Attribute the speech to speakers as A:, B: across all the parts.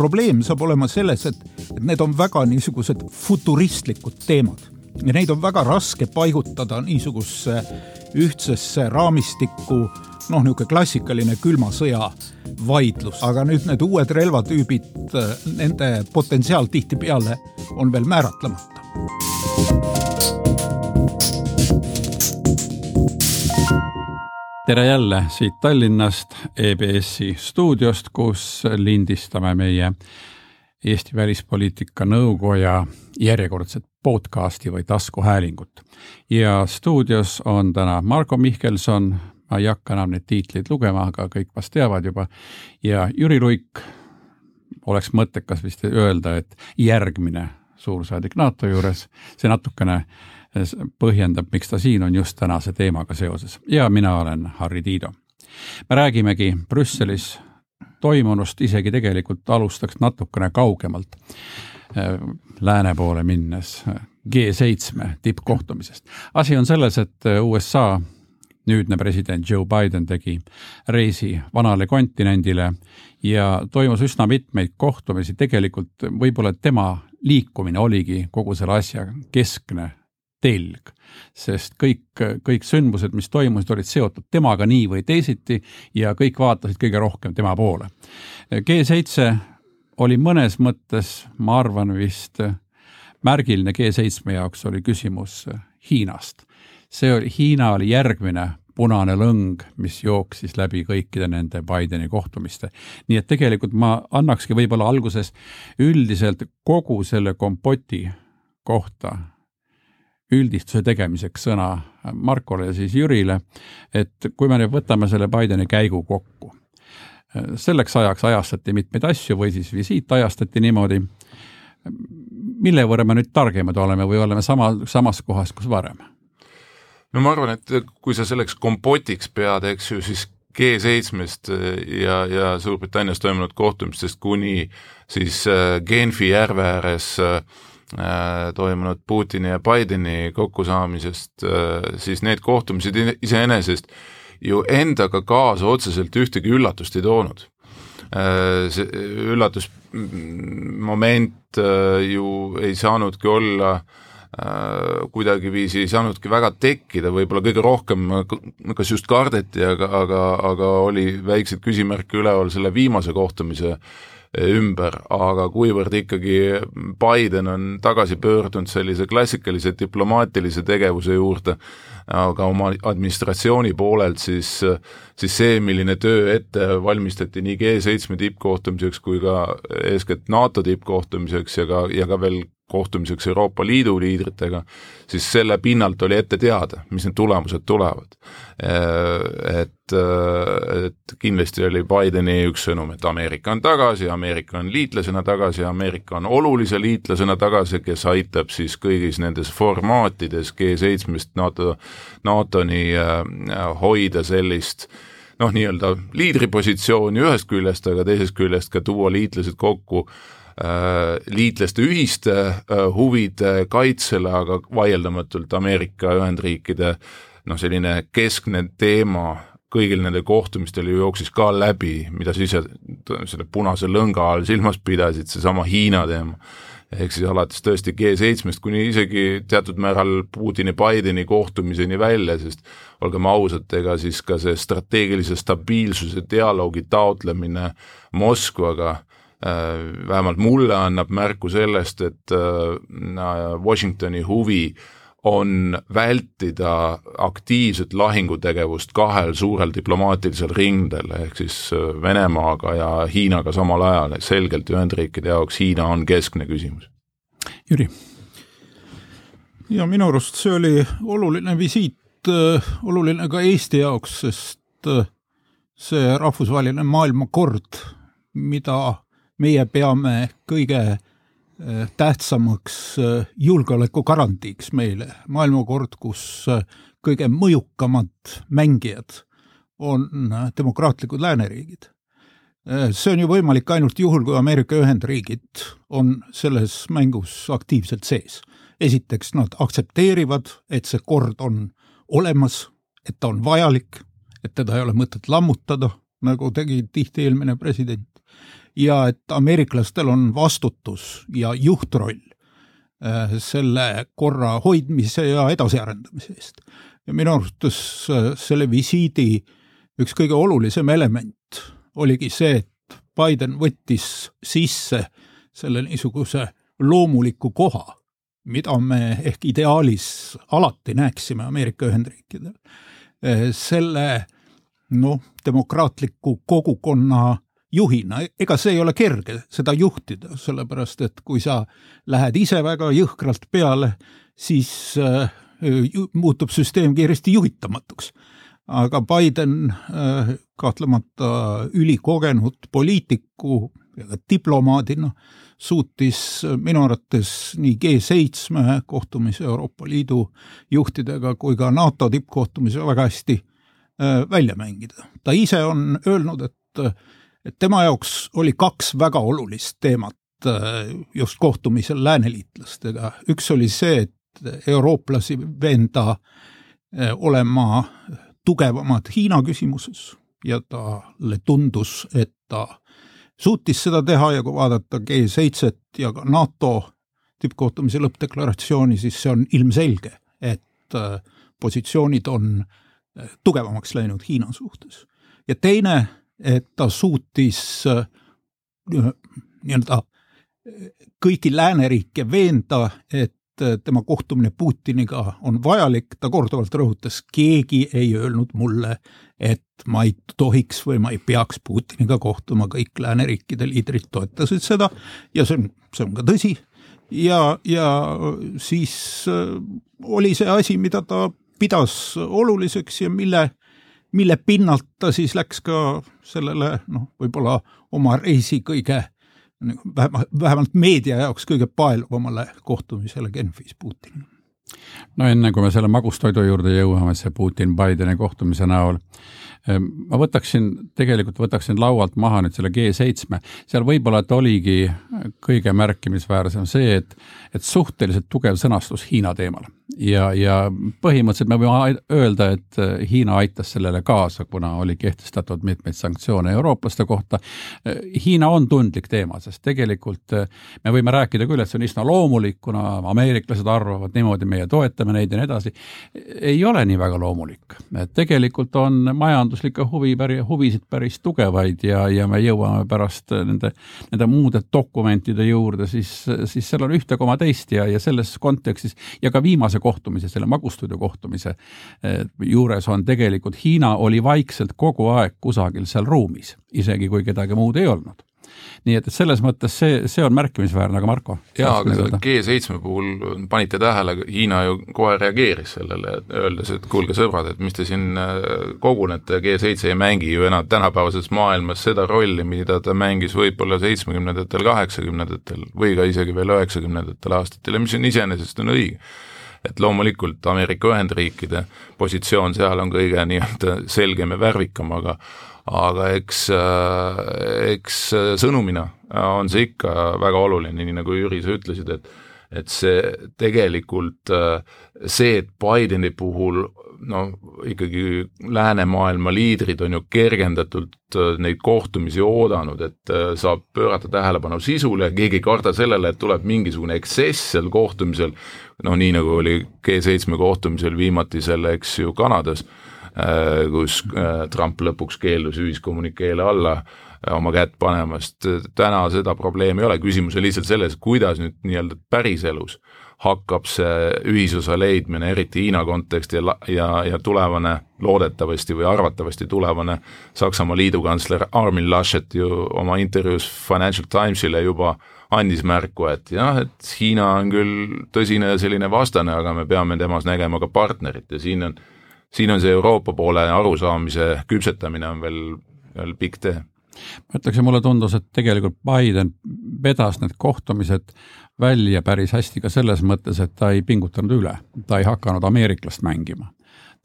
A: probleem saab olema selles, et, et need on väga niisugused futuristlikud teemad ja neid on väga raske paigutada niisugusesse ühtsesse raamistikku, noh, niisugune klassikaline külma sõja vaidlus, aga nüüd need uued relvatüübid, nende potentsiaal tihtipeale on veel määratlemata.
B: Tere jälle siit Tallinnast EBS-i stuudiost, kus lindistame meie Eesti Välispoliitika Nõukoja järjekordset podcasti või taskuhäälingut. ja stuudios on täna Marko Mihkelson, ma ei hakka enam neid tiitleid lugema, aga kõik vast teavad juba, ja Jüri Luik, oleks mõttekas vist öelda, et järgmine suursaadik NATO juures, see natukene põhjendab, miks ta siin on just tänase teemaga seoses ja mina olen Harri Tiido. me räägimegi Brüsselis toimunust, isegi tegelikult alustaks natukene kaugemalt äh, lääne poole minnes G7 tippkohtumisest. asi on selles, et USA nüüdne president Joe Biden tegi reisi vanale kontinendile ja toimus üsna mitmeid kohtumisi, tegelikult võib-olla tema liikumine oligi kogu selle asja keskne telg, sest kõik, kõik sündmused, mis toimusid, olid seotud temaga nii või teisiti ja kõik vaatasid kõige rohkem tema poole. G7 oli mõnes mõttes, ma arvan vist, märgiline G7 jaoks oli küsimus Hiinast. see oli, Hiina oli järgmine punane lõng, mis jooksis läbi kõikide nende Bideni kohtumiste. nii et tegelikult ma annakski võib-olla alguses üldiselt kogu selle kompoti kohta üldistuse tegemiseks sõna Markole ja siis Jürile, et kui me nüüd võtame selle Bideni käigu kokku, selleks ajaks ajastati mitmeid asju või siis visiit ajastati niimoodi, mille võrra me nüüd targemad oleme või oleme sama, samas kohas, kus varem?
C: no ma arvan, et kui sa selleks kompotiks pead, eks ju, siis G7-st ja, ja Suurbritannias toimunud kohtumistest kuni siis äh, Genfi järve ääres äh, toimunud Putini ja Bideni kokkusaamisest, äh, siis need kohtumised iseenesest ju endaga kaasa otseselt ühtegi üllatust ei toonud. Äh, see üllatusmoment ju ei saanudki olla kuidagiviisi ei saanudki väga tekkida, võib-olla kõige rohkem kas just kardeti, aga, aga, aga oli väikseid küsimärke üleval selle viimase kohtumise äh, ümber, aga kuivõrd ikkagi Biden on tagasi pöördunud sellise klassikalise diplomaatilise tegevuse juurde, aga oma administratsiooni poolelt siis, siis see, milline töö ette valmistati nii G7 tippkohtumiseks kui ka eeskätt NATO tippkohtumiseks ja ka, ja ka veel kohtumiseks Euroopa Liidu liidritega, siis selle pinnalt oli ette teada, mis need tulemused tulevad. Et, et kindlasti oli Bideni üks sõnum, et Ameerika on tagasi, Ameerika on liitlasena tagasi, Ameerika on olulise liitlasena tagasi, kes aitab siis kõigis nendes formaatides G7-st NATO, NATO-ni äh, hoida sellist noh, nii-öelda liidripositsiooni ühest küljest, aga teisest küljest ka tuua liitlased kokku äh, Äh, liitlaste ühiste äh, huvide kaitsele, aga vaieldamatult Ameerika Ühendriikide noh, selline keskne teema kõigil nendel kohtumistel ju jooksis ka läbi, mida sa ise selle punase lõnga all silmas pidasid, seesama Hiina teema. ehk siis alates tõesti G7-st kuni isegi teatud määral Putini-Bideni kohtumiseni välja, sest olgem ausad, ega siis ka see strateegilise stabiilsuse dialoogi taotlemine Moskvaga Äh, vähemalt mulle annab märku sellest, et äh, Washingtoni huvi on vältida aktiivset lahingutegevust kahel suurel diplomaatilisel rindel, ehk siis äh, Venemaaga ja Hiinaga samal ajal, selgelt Ühendriikide jaoks Hiina on keskne küsimus.
B: Jüri?
A: ja minu arust see oli oluline visiit, oluline ka Eesti jaoks, sest see rahvusvaheline maailmakord, mida meie peame kõige eh, tähtsamaks eh, julgeolekugarantiiks meile, maailmakord, kus eh, kõige mõjukamad mängijad on demokraatlikud lääneriigid. see on ju võimalik ainult juhul, kui Ameerika Ühendriigid on selles mängus aktiivselt sees. esiteks nad aktsepteerivad, et see kord on olemas, et ta on vajalik, et teda ei ole mõtet lammutada, nagu tegi tihti eelmine president ja et ameeriklastel on vastutus ja juhtroll äh, selle korra hoidmise ja edasiarendamise eest. ja minu arvates äh, selle visiidi üks kõige olulisem element oligi see, et Biden võttis sisse selle niisuguse loomuliku koha, mida me ehk ideaalis alati näeksime Ameerika Ühendriikidel. Äh, selle noh, demokraatliku kogukonna juhina, ega see ei ole kerge seda juhtida, sellepärast et kui sa lähed ise väga jõhkralt peale, siis äh, muutub süsteem kiiresti juhitamatuks. aga Biden äh, kahtlemata ülikogenud poliitiku ja diplomaadina suutis minu arvates nii G7 kohtumise Euroopa Liidu juhtidega kui ka NATO tippkohtumise väga hästi äh, välja mängida. ta ise on öelnud, et et tema jaoks oli kaks väga olulist teemat äh, just kohtumisel lääneliitlastega. üks oli see, et eurooplasi veenda äh, olema tugevamad Hiina küsimuses ja talle tundus, et ta suutis seda teha ja kui vaadata G7-t ja ka NATO tippkohtumise lõppdeklaratsiooni, siis see on ilmselge, et äh, positsioonid on tugevamaks läinud Hiina suhtes. ja teine et ta suutis äh, nii-öelda kõiki lääneriike veenda, et äh, tema kohtumine Putiniga on vajalik, ta korduvalt rõhutas, keegi ei öelnud mulle, et ma ei tohiks või ma ei peaks Putiniga kohtuma, kõik lääneriikide liidrid toetasid seda ja see on, see on ka tõsi. ja, ja siis äh, oli see asi, mida ta pidas oluliseks ja mille mille pinnalt ta siis läks ka sellele noh, võib-olla oma reisi kõige vähemalt, vähemalt meedia jaoks kõige paeluvamale kohtumisele Genfis Putiniga.
B: no enne, kui me selle magustoidu juurde jõuame, see Putin-Bideni kohtumise näol, ehm, ma võtaksin, tegelikult võtaksin laualt maha nüüd selle G7, seal võib-olla, et oligi kõige märkimisväärsem see, et, et suhteliselt tugev sõnastus Hiina teemal ja, ja põhimõtteliselt me võime öelda, et äh, Hiina aitas sellele kaasa, kuna oli kehtestatud mitmeid sanktsioone eurooplaste kohta. Hiina on tundlik teema, sest tegelikult äh, me võime rääkida küll, et see on üsna loomulik, kuna ameeriklased arvavad niimoodi, meie toetame neid ja nii edasi. ei ole nii väga loomulik, et tegelikult on majanduslikke huvi, huvisid päris tugevaid ja, ja me jõuame pärast nende, nende muude dokumentide juurde, siis, siis seal on ühte koma teist ja, ja selles kontekstis ja ka viimase kohtumise, selle magustoidu kohtumise eh, juures on tegelikult Hiina oli vaikselt kogu aeg kusagil seal ruumis, isegi kui kedagi muud ei olnud nii et, et selles mõttes see, see on märkimisväärne, aga Marko?
C: jaa, aga selle G7 puhul panite tähele, Hiina ju kohe reageeris sellele, öeldes, et kuulge sõbrad, et mis te siin äh, kogunete, G7 ei mängi ju enam tänapäevases maailmas seda rolli, mida ta mängis võib-olla seitsmekümnendatel, kaheksakümnendatel või ka isegi veel üheksakümnendatel aastatel ja mis on iseenesest on õige et loomulikult Ameerika Ühendriikide positsioon seal on kõige nii-öelda selgem ja värvikam, aga aga eks, äh, eks sõnumina on see ikka väga oluline, nii nagu Jüri, sa ütlesid, et et see tegelikult, äh, see, et Bideni puhul no ikkagi läänemaailma liidrid on ju kergendatult äh, neid kohtumisi oodanud, et äh, saab pöörata tähelepanu sisule ja keegi ei karda sellele, et tuleb mingisugune eksess seal kohtumisel, noh nii nagu oli G7 kohtumisel viimati selle, eks ju, Kanadas, kus Trump lõpuks keeldus ühiskommunikeele alla oma kätt panemast, täna seda probleemi ei ole, küsimus on lihtsalt selles, kuidas nüüd nii-öelda päriselus hakkab see ühisosa leidmine, eriti Hiina konteksti ja, ja, ja tulevane, loodetavasti või arvatavasti tulevane Saksamaa liidukantsler Armin Laschet ju oma intervjuus Financial Timesile juba andis märku, et jah, et Hiina on küll tõsine selline vastane, aga me peame temas nägema ka partnerit ja siin on, siin on see Euroopa poole arusaamise küpsetamine on veel, veel pikk tee.
B: Ma ütleks, mulle tundus, et tegelikult Biden vedas need kohtumised välja päris hästi ka selles mõttes, et ta ei pingutanud üle, ta ei hakanud ameeriklast mängima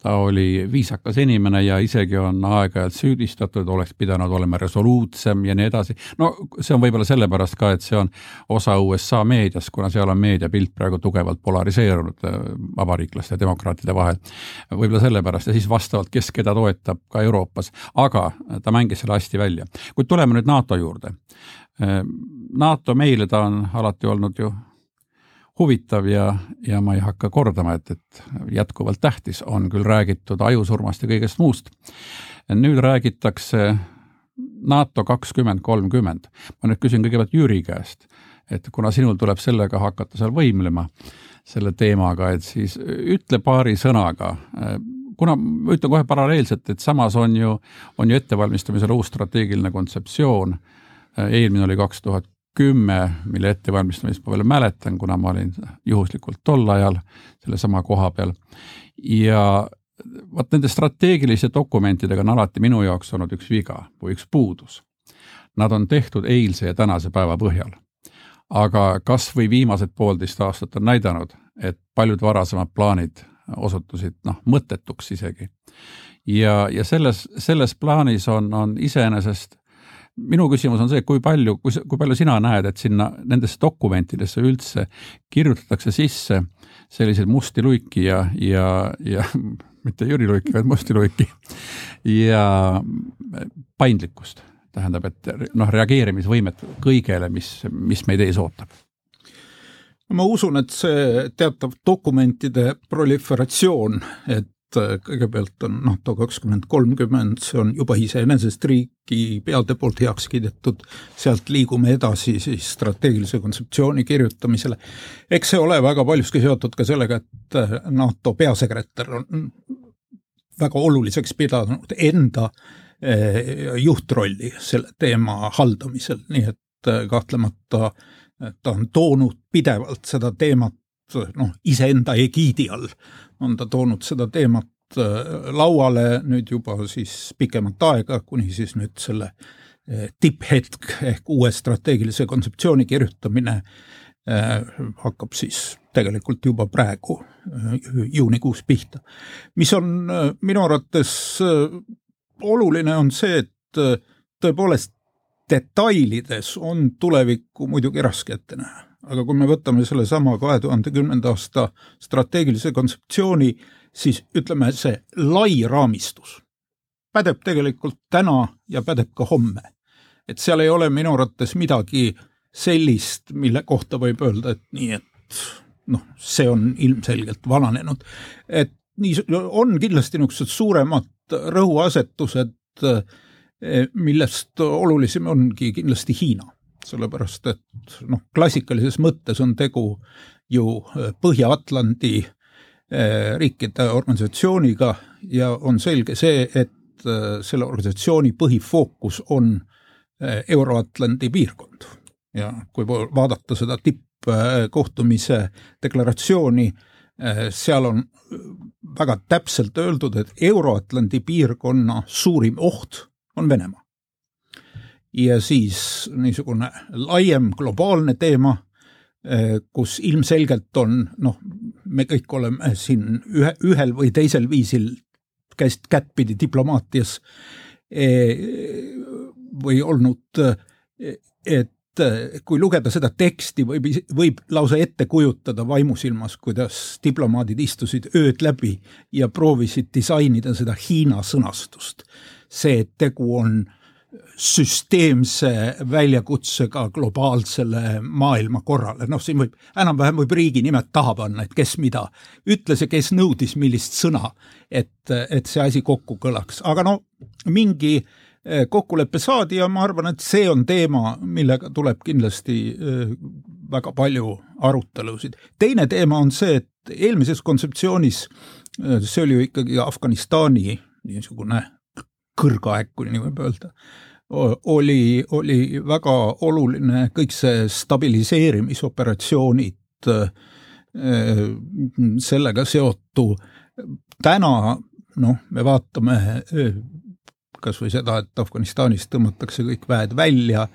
B: ta oli viisakas inimene ja isegi on aeg-ajalt süüdistatud, oleks pidanud olema resoluutsem ja nii edasi. no see on võib-olla sellepärast ka, et see on osa USA meediast, kuna seal on meediapilt praegu tugevalt polariseerunud äh, vabariiklaste ja demokraatide vahel. võib-olla sellepärast ja siis vastavalt, kes keda toetab ka Euroopas, aga ta mängis selle hästi välja. kuid tuleme nüüd NATO juurde. Äh, NATO meile ta on alati olnud ju huvitav ja, ja ma ei hakka kordama, et, et jätkuvalt tähtis, on küll räägitud ajusurmast ja kõigest muust. nüüd räägitakse NATO kakskümmend kolmkümmend. ma nüüd küsin kõigepealt Jüri käest, et kuna sinul tuleb sellega hakata seal võimlema, selle teemaga, et siis ütle paari sõnaga, kuna ma ütlen kohe paralleelselt, et samas on ju, on ju ettevalmistamisel uus strateegiline kontseptsioon, eelmine oli kaks tuhat kümme, mille ettevalmistamist ma veel mäletan, kuna ma olin juhuslikult tol ajal sellesama koha peal. ja vot nende strateegiliste dokumentidega on alati minu jaoks olnud üks viga või üks puudus. Nad on tehtud eilse ja tänase päeva põhjal. aga kas või viimased poolteist aastat on näidanud, et paljud varasemad plaanid osutusid noh, mõttetuks isegi. ja, ja selles, selles plaanis on, on iseenesest minu küsimus on see, kui palju, kui, kui palju sina näed, et sinna nendesse dokumentidesse üldse kirjutatakse sisse selliseid musti luiki ja, ja, ja mitte Jüri Luiki, vaid musti luiki ja paindlikkust, tähendab, et noh, reageerimisvõimet kõigele, mis, mis meid ees ootab.
A: Ma usun, et see teatav dokumentide proliferatsioon, et kõigepealt on NATO kakskümmend kolmkümmend, see on juba iseenesest riigipeade poolt heaks kiidetud, sealt liigume edasi siis strateegilise kontseptsiooni kirjutamisele. eks see ole väga paljuski seotud ka sellega, et äh, NATO peasekretär on väga oluliseks pidanud enda äh, juhtrolli selle teema haldamisel, nii et kahtlemata ta on toonud pidevalt seda teemat noh, iseenda egiidi all on ta toonud seda teemat äh, lauale nüüd juba siis pikemat aega, kuni siis nüüd selle äh, tipphetk ehk uue strateegilise kontseptsiooni kirjutamine äh, hakkab siis tegelikult juba praegu juunikuus pihta. mis on minu arvates oluline, on see, et tõepoolest detailides on tulevikku muidugi raske ette näha aga kui me võtame sellesama kahe tuhande kümnenda aasta strateegilise kontseptsiooni, siis ütleme, see lai raamistus pädeb tegelikult täna ja pädeb ka homme. et seal ei ole minu arvates midagi sellist, mille kohta võib öelda, et nii, et noh, see on ilmselgelt vananenud. et nii, on kindlasti niisugused suuremad rõhuasetused, millest olulisem ongi kindlasti Hiina sellepärast et noh, klassikalises mõttes on tegu ju äh, Põhja-Atlandi äh, riikide organisatsiooniga ja on selge see, et äh, selle organisatsiooni põhifookus on Euro-Atlandi piirkond. Ja kui vaadata seda tippkohtumise deklaratsiooni, seal on väga täpselt öeldud, et Euro-Atlandi piirkonna suurim oht on Venemaa ja siis niisugune laiem globaalne teema, eh, kus ilmselgelt on noh, me kõik oleme siin ühe, ühel või teisel viisil käest kättpidi diplomaatias eh, või olnud, eh, et kui lugeda seda teksti, võib, võib lausa ette kujutada vaimusilmas, kuidas diplomaadid istusid ööd läbi ja proovisid disainida seda Hiina sõnastust. see, et tegu on süsteemse väljakutsega globaalsele maailmakorrale, noh, siin võib, enam-vähem võib riigi nimed taha panna, et kes mida ütles ja kes nõudis millist sõna, et, et see asi kokku kõlaks, aga no mingi eh, kokkulepe saadi ja ma arvan, et see on teema, millega tuleb kindlasti eh, väga palju arutelusid. teine teema on see, et eelmises kontseptsioonis, eh, see oli ju ikkagi Afganistani niisugune kõrgaeg, kui nii võib öelda oli, oli väga oluline kõik see stabiliseerimisoperatsioonid, äh, sellega seotu. täna noh, me vaatame äh, kas või seda, et Afganistanist tõmmatakse kõik väed välja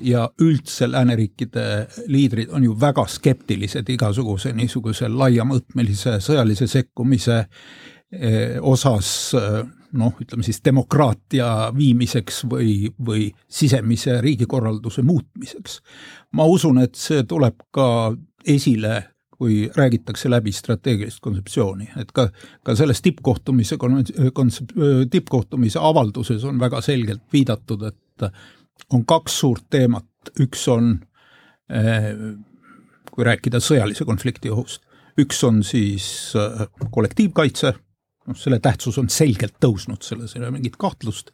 A: ja üldse lääneriikide liidrid on ju väga skeptilised igasuguse niisuguse laiamõõtmelise sõjalise sekkumise osas noh, ütleme siis demokraatia viimiseks või, või sisemise riigikorralduse muutmiseks. ma usun, et see tuleb ka esile kui räägitakse läbi strateegilist kontseptsiooni, et ka, ka selles tippkohtumise kontsept-, tippkohtumise avalduses on väga selgelt viidatud, et on kaks suurt teemat, üks on, eh, kui rääkida sõjalise konflikti ohust, üks on siis eh, kollektiivkaitse, noh, selle tähtsus on selgelt tõusnud, selles ei ole mingit kahtlust,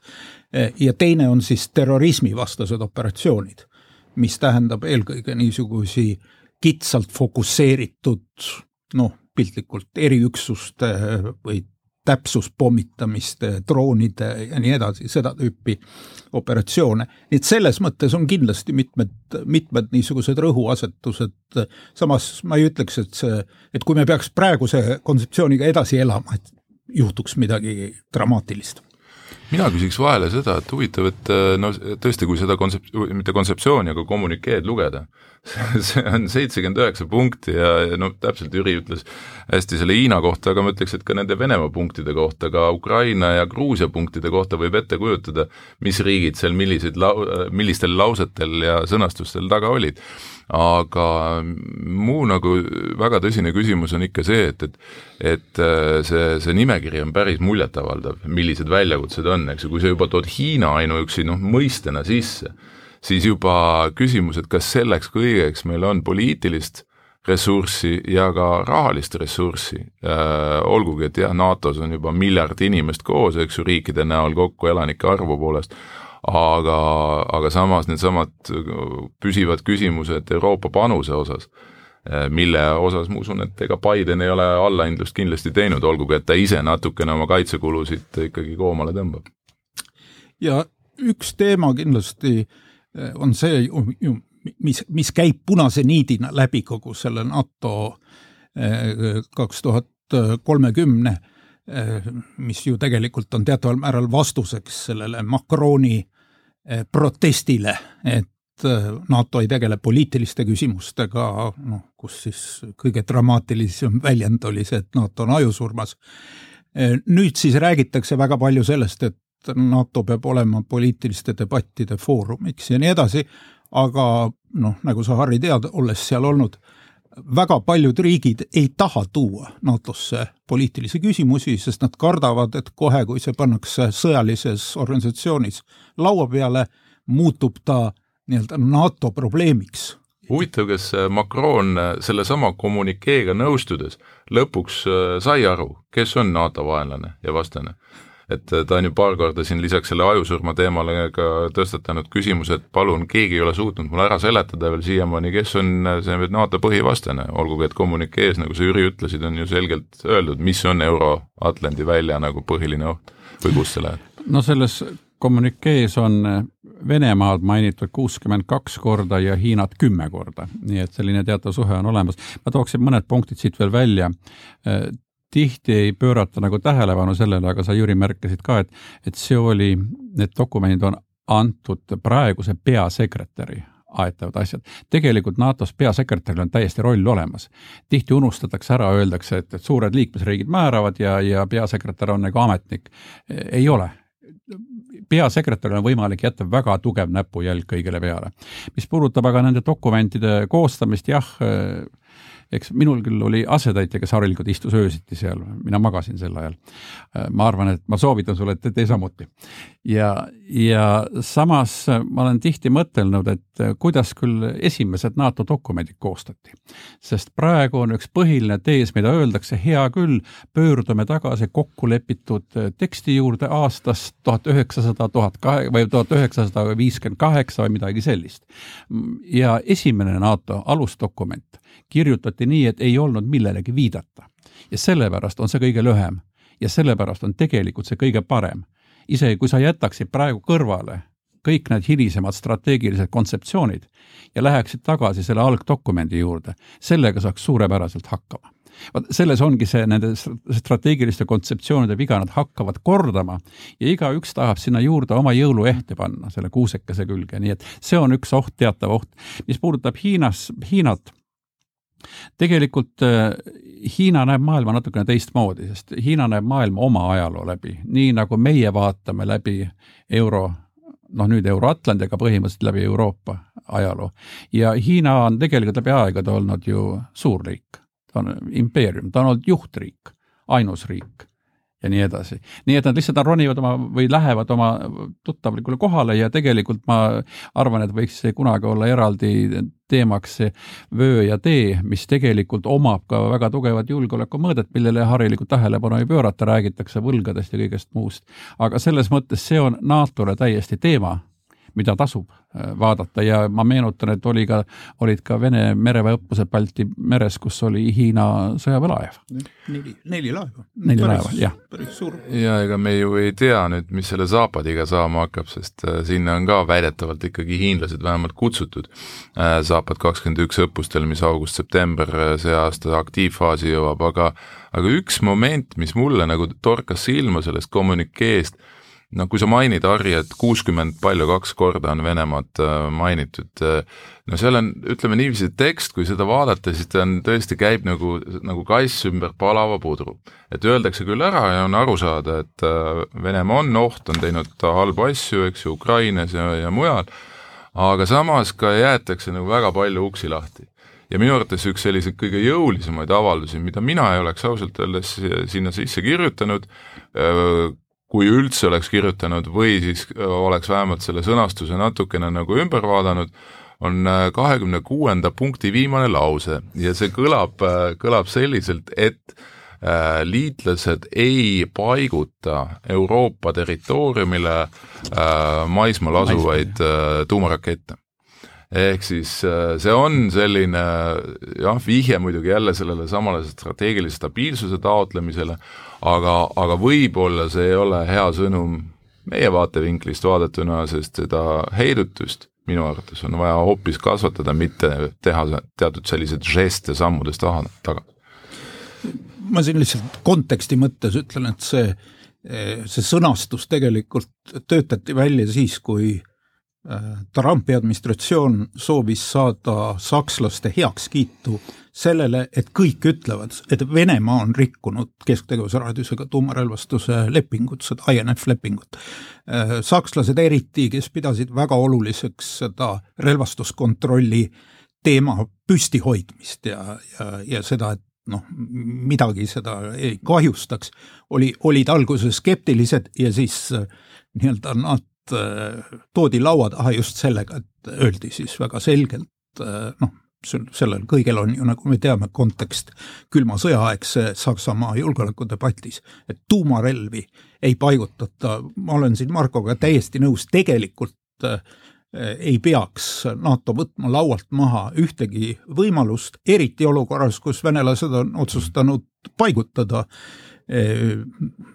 A: eh, ja teine on siis terrorismivastased operatsioonid, mis tähendab eelkõige niisugusi kitsalt fokusseeritud noh, piltlikult eriüksuste või täpsuspommitamiste, droonide ja nii edasi, seda tüüpi operatsioone. nii et selles mõttes on kindlasti mitmed, mitmed niisugused rõhuasetused, samas ma ei ütleks, et see, et kui me peaks praeguse kontseptsiooniga edasi elama, et juhtuks midagi dramaatilist
C: mina küsiks vahele seda, et huvitav, et äh, no tõesti, kui seda kontsept-, mitte kontseptsiooni, aga kommunikeed lugeda, see on seitsekümmend üheksa punkti ja, ja noh, täpselt Jüri ütles hästi selle Hiina kohta, aga ma ütleks, et ka nende Venemaa punktide kohta, ka Ukraina ja Gruusia punktide kohta võib ette kujutada, mis riigid seal milliseid lau-, millistel lausetel ja sõnastustel taga olid. Aga muu nagu väga tõsine küsimus on ikka see, et, et et äh, see, see nimekiri on päris muljetavaldav, millised väljakutsed on, eks ju, kui sa juba tood Hiina ainuüksi noh, mõistena sisse, siis juba küsimus, et kas selleks kõigeks meil on poliitilist ressurssi ja ka rahalist ressurssi äh,, olgugi et jah, NATO-s on juba miljard inimest koos, eks ju, riikide näol kokku elanike arvu poolest, aga, aga samas needsamad püsivad küsimused Euroopa panuse osas, mille osas ma usun, et ega Biden ei ole allahindlust kindlasti teinud, olgugi et ta ise natukene oma kaitsekulusid ikkagi koomale tõmbab.
A: ja üks teema kindlasti eh, on see ju, ju, mis, mis käib punase niidina läbi kogu selle NATO eh, kaks tuhat kolmekümne mis ju tegelikult on teataval määral vastuseks sellele Macroni protestile, et NATO ei tegele poliitiliste küsimustega, noh, kus siis kõige dramaatilisem väljend oli see, et NATO on ajusurmas. nüüd siis räägitakse väga palju sellest, et NATO peab olema poliitiliste debattide foorumiks ja nii edasi, aga noh, nagu sa, Harri, tead, olles seal olnud, väga paljud riigid ei taha tuua NATO-sse poliitilisi küsimusi, sest nad kardavad, et kohe, kui see pannakse sõjalises organisatsioonis laua peale, muutub ta nii-öelda NATO probleemiks.
C: huvitav, kas Macron sellesama kommünikeega nõustudes lõpuks äh, sai aru, kes on NATO vaenlane ja vastane? et ta on ju paar korda siin lisaks selle ajusurma teemale ka tõstatanud küsimuse, et palun, keegi ei ole suutnud mulle ära seletada veel siiamaani, kes on see NATO põhivastane, olgugi et kommünikees, nagu sa, Jüri, ütlesid, on ju selgelt öeldud, mis on Euro-Atlandi välja nagu põhiline oht või kust see läheb?
B: no selles kommünikees on Venemaad mainitud kuuskümmend kaks korda ja Hiinat kümme korda, nii et selline teatav suhe on olemas. ma tooksin mõned punktid siit veel välja tihti ei pöörata nagu tähelepanu sellele, aga sa, Jüri, märkasid ka, et, et see oli, need dokumendid on antud praeguse peasekretäri aetavad asjad. tegelikult NATO-s peasekretäril on täiesti roll olemas. tihti unustatakse ära, öeldakse, et, et suured liikmesriigid määravad ja, ja peasekretär on nagu ametnik. ei ole peasekretäril on võimalik jätta väga tugev näpujälg kõigele peale. mis puudutab aga nende dokumentide koostamist, jah, eks minul küll oli asetäitja, kes harilikult istus öösiti seal, mina magasin sel ajal. ma arvan, et ma soovitan sulle, et tee samuti. ja, ja samas ma olen tihti mõtelnud, et kuidas küll esimesed NATO dokumendid koostati. sest praegu on üks põhiline tees, mida öeldakse, hea küll, pöördume tagasi kokkulepitud teksti juurde aastast tuhat üheksasada, tuhat kahe või tuhat üheksasada viiskümmend kaheksa või midagi sellist. ja esimene NATO alusdokument kirjutati nii, et ei olnud millelegi viidata. ja sellepärast on see kõige lühem ja sellepärast on tegelikult see kõige parem. isegi kui sa jätaksid praegu kõrvale kõik need hilisemad strateegilised kontseptsioonid ja läheksid tagasi selle algdokumendi juurde, sellega saaks suurepäraselt hakkama vot selles ongi see nende strateegiliste kontseptsioonide viga, nad hakkavad kordama ja igaüks tahab sinna juurde oma jõuluehte panna, selle kuusekese külge, nii et see on üks oht, teatav oht. mis puudutab Hiinas, Hiinat, tegelikult äh, Hiina näeb maailma natukene teistmoodi, sest Hiina näeb maailma oma ajaloo läbi, nii nagu meie vaatame läbi euro, noh nüüd Euro-Atlandi, aga põhimõtteliselt läbi Euroopa ajaloo. ja Hiina on tegelikult läbi aegade olnud ju suurriik, ta on impeerium, ta on olnud juhtriik, ainus riik ja nii edasi. nii et nad lihtsalt ronivad oma või lähevad oma tuttavlikule kohale ja tegelikult ma arvan, et võiks see kunagi olla eraldi teemaks see vöö ja tee, mis tegelikult omab ka väga tugevat julgeolekumõõdet, millele harilikult tähelepanu ei pöörata, räägitakse võlgadest ja kõigest muust. aga selles mõttes see on NATO-le täiesti teema mida tasub äh, vaadata ja ma meenutan, et oli ka, olid ka Vene mereväeõppused Balti meres, kus oli Hiina sõjaväelaev.
A: neli, neli laeva.
B: neli laeva, jah.
C: päris suur. ja ega me ju ei tea nüüd, mis selle Zapadiga saama hakkab, sest äh, sinna on ka väidetavalt ikkagi hiinlased vähemalt kutsutud äh, Zapad kakskümmend üks õppustel, mis august-september see aasta aktiivfaasi jõuab, aga aga üks moment, mis mulle nagu torkas silma sellest kommunikeest, no kui sa mainid, Harri, et kuuskümmend palju kaks korda on Venemaad äh, mainitud, äh, no seal on, ütleme niiviisi, tekst, kui seda vaadata, siis ta on, tõesti käib nagu, nagu kass ümber palava pudru. et öeldakse küll ära ja on aru saada, et äh, Venemaa on oht, on teinud halbu asju, eks ju, Ukrainas ja, ja mujal, aga samas ka jäetakse nagu väga palju uksi lahti ja minu arvates üks selliseid kõige jõulisemaid avaldusi, mida mina ei oleks ausalt öeldes sinna sisse kirjutanud, kui üldse oleks kirjutanud või siis äh, oleks vähemalt selle sõnastuse natukene nagu ümber vaadanud, on äh, kahekümne kuuenda punkti viimane lause. Ja see kõlab, äh, kõlab selliselt, et liitlased ei paiguta Euroopa territooriumile maismaal asuvaid tuumarakette. Ehk siis see on selline jah, vihje muidugi jälle sellele samale strateegilise stabiilsuse taotlemisele, aga, aga võib-olla see ei ole hea sõnum meie vaatevinklist vaadatuna, sest seda heidutust minu arvates on vaja hoopis kasvatada, mitte teha teatud selliseid žeste sammudest taga.
A: ma siin lihtsalt konteksti mõttes ütlen, et see, see sõnastus tegelikult töötati välja siis, kui Trumpi administratsioon soovis saada sakslaste heakskiitu sellele, et kõik ütlevad, et Venemaa on rikkunud kesktegevusraadiusega tuumarelvastuse lepingut, seda INF lepingut. sakslased eriti, kes pidasid väga oluliseks seda relvastuskontrolli teema püstihoidmist ja, ja, ja seda, et noh, midagi seda ei kahjustaks, oli, olid alguses skeptilised ja siis nii-öelda nad Äh, toodi laua taha just sellega, et öeldi siis väga selgelt äh, noh, sellel kõigel on ju, nagu me teame, kontekst külma sõjaaegse Saksamaa julgeolekudebatis, et tuumarelvi ei paigutata, ma olen siin Markoga täiesti nõus, tegelikult äh, ei peaks NATO võtma laualt maha ühtegi võimalust, eriti olukorras, kus venelased on otsustanud paigutada äh,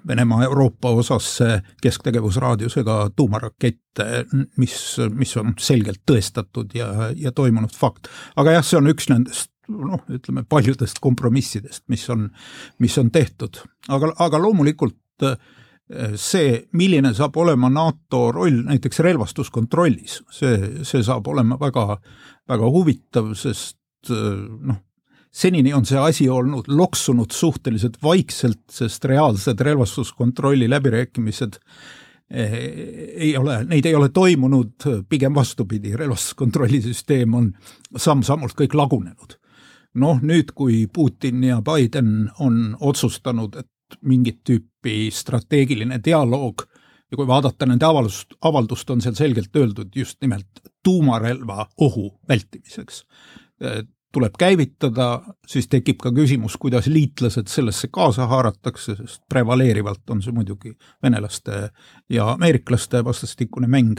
A: Venemaa Euroopa osasse kesktegevusraadiusega tuumarakette, mis, mis on selgelt tõestatud ja, ja toimunud fakt. aga jah, see on üks nendest noh, ütleme paljudest kompromissidest, mis on, mis on tehtud, aga, aga loomulikult see, milline saab olema NATO roll näiteks relvastuskontrollis, see, see saab olema väga, väga huvitav, sest noh, senini on see asi olnud loksunud suhteliselt vaikselt, sest reaalsed relvastuskontrolli läbirääkimised eh, ei ole, neid ei ole toimunud, pigem vastupidi, relvastuskontrolli süsteem on samm-sammult kõik lagunenud. noh, nüüd, kui Putin ja Biden on otsustanud, et mingit tüüpi strateegiline dialoog ja kui vaadata nende avaldust, avaldust, on seal selgelt öeldud just nimelt tuumarelva ohu vältimiseks tuleb käivitada, siis tekib ka küsimus, kuidas liitlased sellesse kaasa haaratakse, sest prevaleerivalt on see muidugi venelaste ja ameeriklaste vastastikune mäng.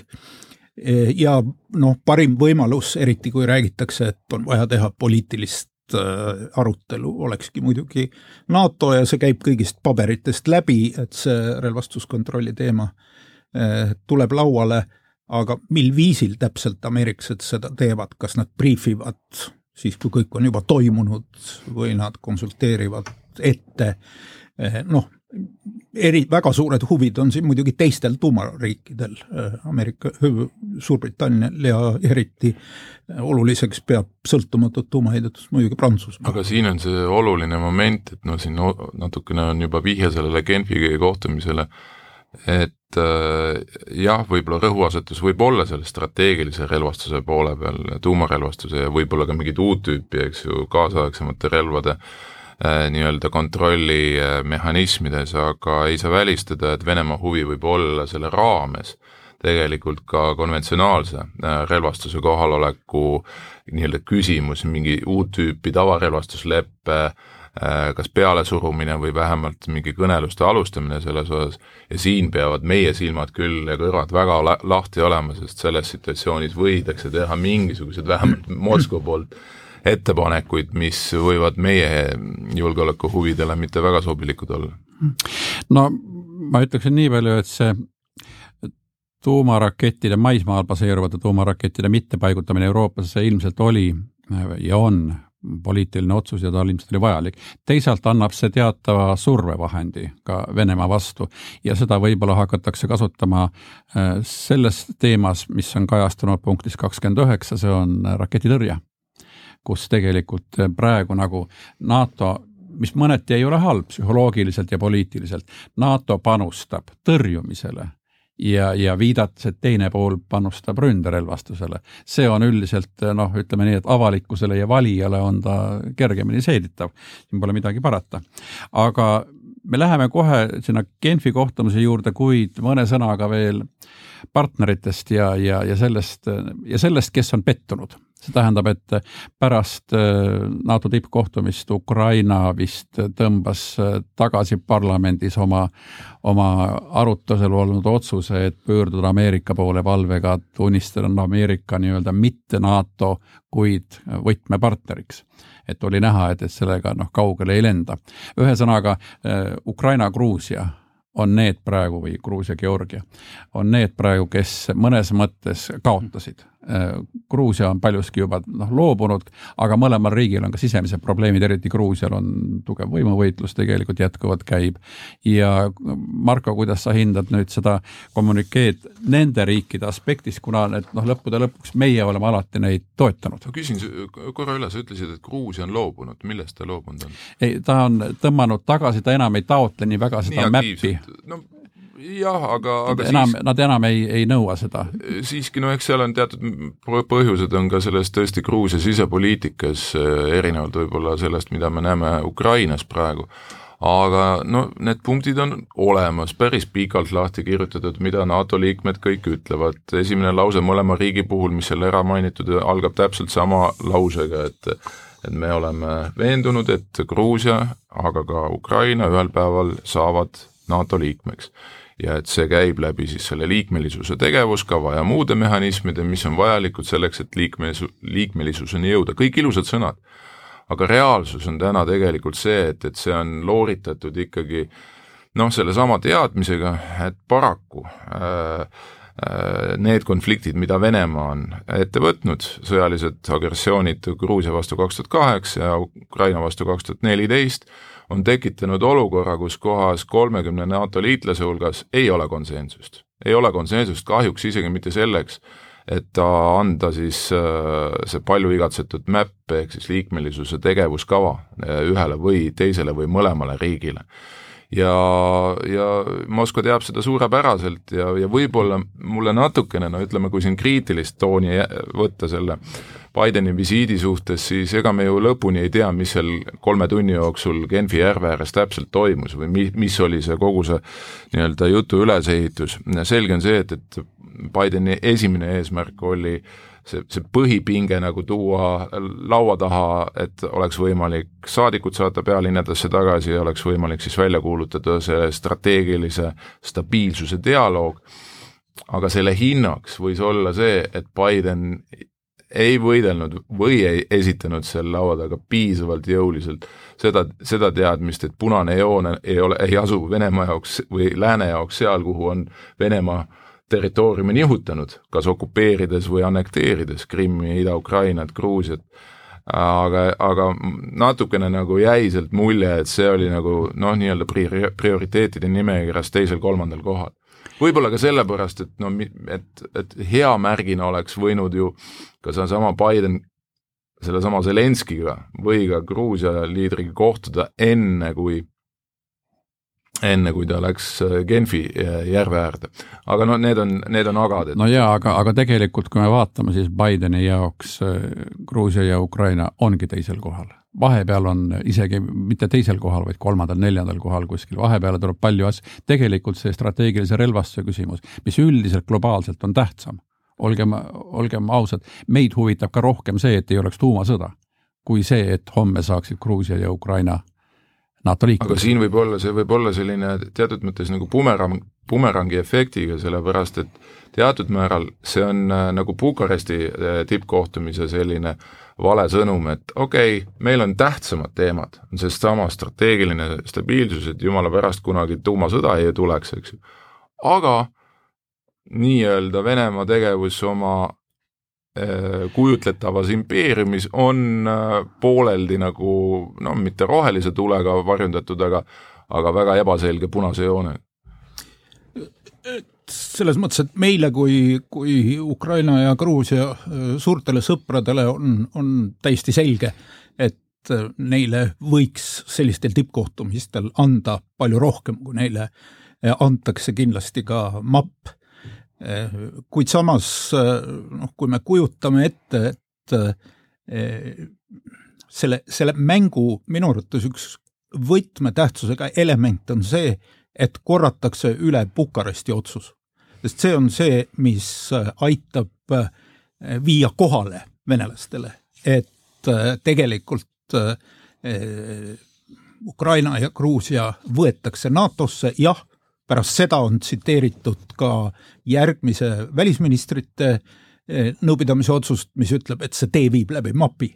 A: ja noh, parim võimalus, eriti kui räägitakse, et on vaja teha poliitilist äh, arutelu olekski muidugi NATO ja see käib kõigist paberitest läbi, et see relvastuskontrolli teema äh, tuleb lauale, aga mil viisil täpselt ameeriklased seda teevad, kas nad briifivad siis kui kõik on juba toimunud või nad konsulteerivad ette, eh, noh, eri, väga suured huvid on siin muidugi teistel tuumariikidel, Ameerika, Suurbritannial ja eriti oluliseks peab sõltumatut tuumaheidutust muidugi Prantsusmaa.
C: aga siin on see oluline moment, et noh, siin natukene on juba vihje sellele Genfi kohtumisele, et äh, jah, võib-olla rõhuasetus võib olla selle strateegilise relvastuse poole peal, tuumarelvastuse ja võib-olla ka mingit uut tüüpi, eks ju, kaasaegsemate relvade äh, nii-öelda kontrollimehhanismides, aga ei saa välistada, et Venemaa huvi võib olla selle raames tegelikult ka konventsionaalse äh, relvastuse kohaloleku nii-öelda küsimus, mingi uut tüüpi tavarelvastusleppe äh, Äh, kas pealesurumine või vähemalt mingi kõneluste alustamine selles osas ja siin peavad meie silmad küll ja kõrvad väga la lahti olema, sest selles situatsioonis võidakse teha mingisugused vähemalt Moskva poolt ettepanekuid, mis võivad meie julgeolekuhuvidele mitte väga sobilikud olla.
B: no ma ütleksin nii palju, et see tuumarakettide, maismaal baseeruvate tuumarakettide mittepaigutamine Euroopasse ilmselt oli ja on poliitiline otsus ja tal ilmselt oli vajalik. teisalt annab see teatava survevahendi ka Venemaa vastu ja seda võib-olla hakatakse kasutama äh, selles teemas, mis on kajastunud punktis kakskümmend üheksa, see on raketitõrje, kus tegelikult praegu nagu NATO mis mõneti ei ole halb psühholoogiliselt ja poliitiliselt, NATO panustab tõrjumisele ja, ja viidates, et teine pool panustab ründerelvastusele. see on üldiselt noh, ütleme nii, et avalikkusele ja valijale on ta kergemini seeditav, siin pole midagi parata. aga me läheme kohe sinna Genfi kohtumise juurde, kuid mõne sõnaga veel partneritest ja, ja, ja sellest ja sellest, kes on pettunud see tähendab, et pärast äh, NATO tippkohtumist Ukraina vist tõmbas äh, tagasi parlamendis oma, oma arutusel olnud otsuse, et pöörduda Ameerika poole palvega tunnistada Ameerika nii-öelda mitte NATO, kuid võtmepartneriks et oli näha, et, et sellega noh, kaugele ei lenda. ühesõnaga äh, Ukraina-Gruusia on need praegu või Gruusia-Georgia, on need praegu, kes mõnes mõttes kaotasid Gruusia on paljuski juba noh, loobunud, aga mõlemal riigil on ka sisemised probleemid, eriti Gruusial on tugev võimuvõitlus tegelikult jätkuvalt käib. ja Marko, kuidas sa hindad nüüd seda kommunikeed nende riikide aspektist, kuna need noh, lõppude lõpuks meie oleme alati neid toetanud?
C: ma küsin korra üle, sa ütlesid, et Gruusia on loobunud, millest ta loobunud on?
B: ei, ta on tõmmanud tagasi, ta enam ei taotle nii väga seda nii mäppi. no
C: jah, aga, aga
B: enam siis,, nad enam ei, ei nõua seda.
C: siiski no eks seal on teatud põhjused on ka selles tõesti Gruusia sisepoliitikas eh, erinevalt võib-olla sellest, mida me näeme Ukrainas praegu. Aga no need punktid on olemas, päris pikalt lahti kirjutatud, mida NATO liikmed kõik ütlevad, esimene lause mõlema riigi puhul, mis seal ära mainitud, algab täpselt sama lausega, et et me oleme veendunud, et Gruusia, aga ka Ukraina ühel päeval saavad NATO liikmeks ja et see käib läbi siis selle liikmelisuse tegevuskava ja muude mehhanismide, mis on vajalikud selleks, et liikmelisu-, liikmelisuseni jõuda, kõik ilusad sõnad. aga reaalsus on täna tegelikult see, et, et see on looritatud ikkagi noh, sellesama teadmisega, et paraku äh, äh, need konfliktid, mida Venemaa on ette võtnud, sõjalised agressioonid Gruusia vastu kaks tuhat kaheksa ja Ukraina vastu kaks tuhat neliteist, on tekitanud olukorra, kus kohas kolmekümne NATO liitlase hulgas ei ole konsensust. ei ole konsensust kahjuks isegi mitte selleks, et anda siis äh, see palju igatsetud MÄP ehk siis liikmelisuse tegevuskava äh, ühele või teisele või mõlemale riigile ja, ja Moskva teab seda suurepäraselt ja, ja võib-olla mulle natukene, no ütleme, kui siin kriitilist tooni võtta selle Bideni visiidi suhtes, siis ega me ju lõpuni ei tea, mis seal kolme tunni jooksul Genfi järve ääres täpselt toimus või mi-, mis oli see kogu see nii-öelda jutu ülesehitus. selge on see, et, et Bideni esimene eesmärk oli see, see põhipinge nagu tuua laua taha, et oleks võimalik saadikud saata pealinnadesse tagasi ja oleks võimalik siis välja kuulutada see strateegilise stabiilsuse dialoog, aga selle hinnaks võis olla see, et Biden ei võidelnud või ei esitanud seal laua taga piisavalt jõuliselt seda, seda teadmist, et punane joon ei ole, ei asu Venemaa jaoks või lääne jaoks seal, kuhu on Venemaa territooriumi nihutanud, kas okupeerides või annekteerides Krimmi, Ida-Ukrainat, Gruusiat, aga, aga natukene nagu jäi sealt mulje, et see oli nagu noh, nii-öelda pri-, prioriteetide nimekirjas teisel-kolmandal kohal. võib-olla ka sellepärast, et no et, et hea märgina oleks võinud ju ka seesama Biden sellesama Zelenskiga või ka Gruusia liidriga kohtuda enne, kui enne kui ta läks äh, Genfi äh, järve äärde. aga noh, need on, need on agad et....
B: no jaa, aga, aga tegelikult kui me vaatame, siis Bideni jaoks äh, Gruusia ja Ukraina ongi teisel kohal. vahepeal on isegi mitte teisel kohal, vaid kolmandal-neljandal kohal kuskil, vahepeale tuleb palju asju, tegelikult see strateegilise relvastuse küsimus, mis üldiselt globaalselt on tähtsam, olgem, olgem ausad, meid huvitab ka rohkem see, et ei oleks tuumasõda, kui see, et homme saaksid Gruusia ja Ukraina NATO liikmed.
C: aga siin võib olla, see võib olla selline teatud mõttes nagu bumerang, bumerangi efektiga, sellepärast et teatud määral see on äh, nagu Bukaresti äh, tippkohtumise selline vale sõnum, et okei okay,, meil on tähtsamad teemad, on seesama strateegiline stabiilsus, et jumala pärast kunagi tuumasõda ei tuleks, eks ju. aga nii-öelda Venemaa tegevus oma kujutletavas impeeriumis on äh, pooleldi nagu noh, mitte rohelise tulega varjundatud, aga aga väga ebaselge punase joone.
A: selles mõttes, et meile kui, kui Ukraina ja Gruusia äh, suurtele sõpradele on, on täiesti selge, et neile võiks sellistel tippkohtumistel anda palju rohkem, kui neile antakse kindlasti ka mapp kuid samas noh, kui me kujutame ette, et eh, selle, selle mängu minu arvates üks võtmetähtsusega element on see, et korratakse üle Bukaresti otsus. sest see on see, mis aitab eh, viia kohale venelastele, et eh, tegelikult Ukraina ja Gruusia võetakse NATO-sse, jah pärast seda on tsiteeritud ka järgmise välisministrite eh, nõupidamise otsust, mis ütleb, et see tee viib läbi mapi.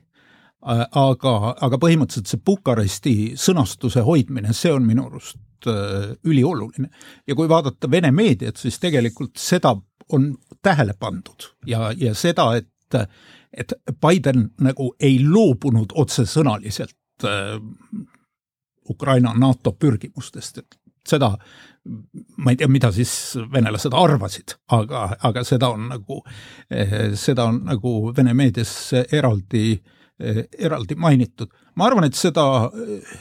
A: aga, aga põhimõtteliselt see Bukaresti sõnastuse hoidmine, see on minu arust eh, ülioluline. ja kui vaadata Vene meediat, siis tegelikult seda on tähele pandud ja, ja seda, et, et Biden nagu ei loobunud otsesõnaliselt eh, Ukraina NATO pürgimustest, et seda ma ei tea, mida siis venelased arvasid, aga, aga seda on nagu, seda on nagu Vene meedias eraldi, eraldi mainitud. ma arvan, et seda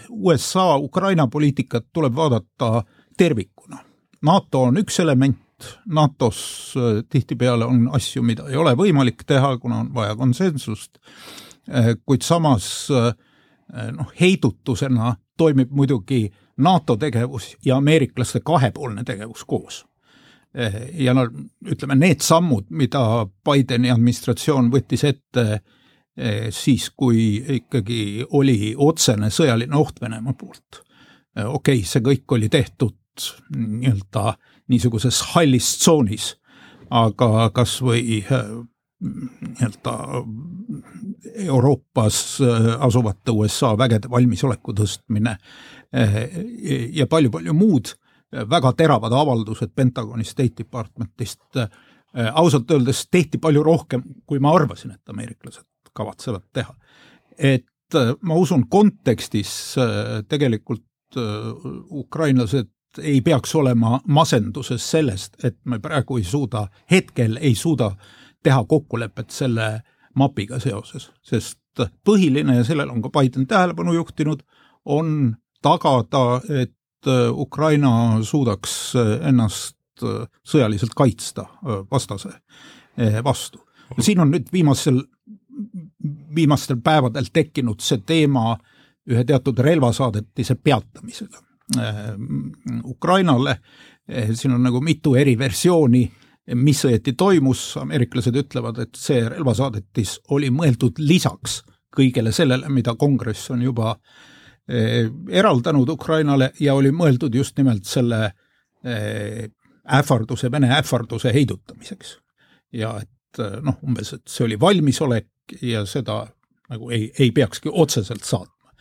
A: USA-Ukraina poliitikat tuleb vaadata tervikuna. NATO on üks element, NATO-s tihtipeale on asju, mida ei ole võimalik teha, kuna on vaja konsensust, kuid samas noh, heidutusena toimib muidugi NATO tegevus ja ameeriklaste kahepoolne tegevus koos. ja no ütleme, need sammud, mida Bideni administratsioon võttis ette siis, kui ikkagi oli otsene sõjaline oht Venemaa poolt. okei okay,, see kõik oli tehtud nii-öelda niisuguses hallis tsoonis, aga kas või nii-öelda Euroopas asuvate USA vägede valmisoleku tõstmine ja palju-palju muud väga teravad avaldused Pentagoni State Departmentist. ausalt öeldes tehti palju rohkem, kui ma arvasin, et ameeriklased kavatsevad teha. et ma usun, kontekstis tegelikult ukrainlased ei peaks olema masenduses sellest, et me praegu ei suuda, hetkel ei suuda teha kokkulepet selle mapiga seoses, sest põhiline ja sellele on ka Biden tähelepanu juhtinud, on tagada, et äh, Ukraina suudaks äh, ennast äh, sõjaliselt kaitsta vastase vastu. siin on nüüd viimasel, viimastel päevadel tekkinud see teema ühe teatud relvasaadetise peatamisega Ukrainale. siin on nagu mitu eri versiooni, mis õieti toimus, ameeriklased ütlevad, et see relvasaadetis oli mõeldud lisaks kõigele sellele, mida kongress on juba Eh, eraldanud Ukrainale ja oli mõeldud just nimelt selle eh, ähvarduse, Vene ähvarduse heidutamiseks. ja et eh, noh, umbes, et see oli valmisolek ja seda nagu ei, ei peakski otseselt saatma.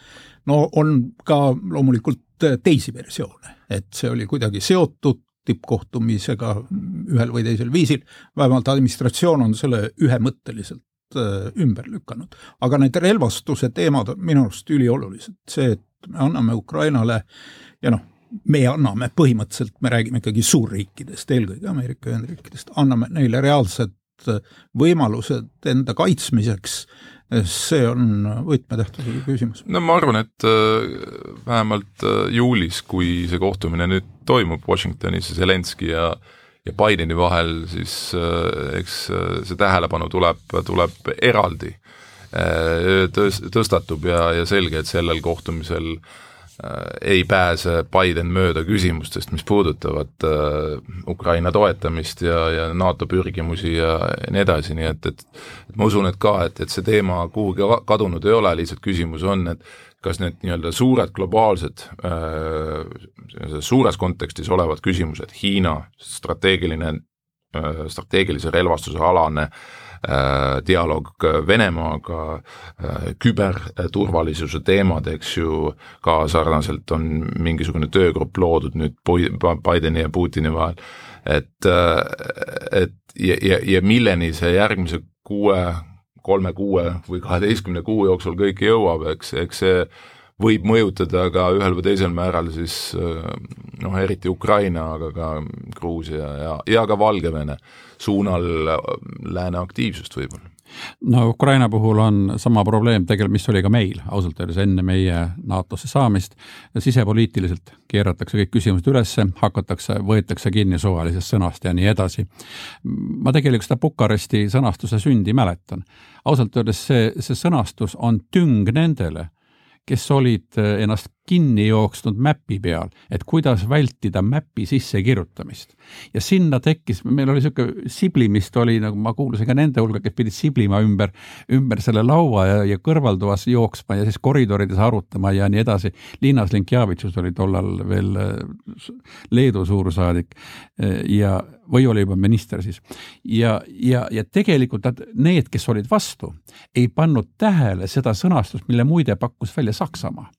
A: no on ka loomulikult teisi versioone, et see oli kuidagi seotud tippkohtumisega ühel või teisel viisil, vähemalt administratsioon on selle ühemõtteliselt ümber lükanud. aga need relvastuse teemad on minu arust üliolulised, see, et me anname Ukrainale ja noh, me anname põhimõtteliselt, me räägime ikkagi suurriikidest, eelkõige Ameerika Ühendriikidest, anname neile reaalsed võimalused enda kaitsmiseks, see on võtmetähtsusega küsimus.
C: no ma arvan, et äh, vähemalt äh, juulis, kui see kohtumine nüüd toimub Washingtonis ja Zelenskõi ja ja Bideni vahel, siis äh, eks see tähelepanu tuleb, tuleb eraldi tõs-, tõstatub ja, ja selge, et sellel kohtumisel Äh, ei pääse Biden mööda küsimustest, mis puudutavad äh, Ukraina toetamist ja, ja NATO pürgimusi ja, nii edasi, nii et, et ma usun, et ka, et, et see teema kuhugi kadunud ei ole, lihtsalt küsimus on, et kas need nii-öelda suured globaalsed äh,, suures kontekstis olevad küsimused, Hiina strateegiline äh,, strateegilise relvastuse alane äh, Äh, dialoog Venemaaga, äh, küberturvalisuse teemad, eks ju, ka sarnaselt on mingisugune töögrupp loodud nüüd Bideni ja Putini vahel, et, äh, et ja, ja, ja milleni see järgmise kuue, kolme kuue või kaheteistkümne kuu jooksul kõik jõuab, eks, eks see võib mõjutada ka ühel või teisel määral siis noh, eriti Ukraina, aga ka Gruusia ja, ja ka Valgevene suunal lääne aktiivsust võib-olla
B: no Ukraina puhul on sama probleem tegelikult, mis oli ka meil ausalt öeldes enne meie NATO-sse saamist. sisepoliitiliselt keeratakse kõik küsimused ülesse, hakatakse, võetakse kinni suvalisest sõnast ja nii edasi. ma tegelikult seda Bukaresti sõnastuse sündi mäletan. ausalt öeldes see, see sõnastus on tüng nendele, kes olid eh, ennast kinni jooksnud mäpi peal, et kuidas vältida mäpi sissekirjutamist. ja sinna tekkis, meil oli niisugune siblimist oli, nagu ma kuulusin ka nende hulka, kes pidid siblima ümber, ümber selle laua ja, ja kõrvaltoas jooksma ja siis koridorides arutama ja nii edasi. Linas Linkjavitšus oli tollal veel eh, Leedu suursaadik eh, ja, või oli juba minister siis. ja, ja, ja tegelikult nad, need, kes olid vastu, ei pannud tähele seda sõnastust, mille muide pakkus välja Saksamaa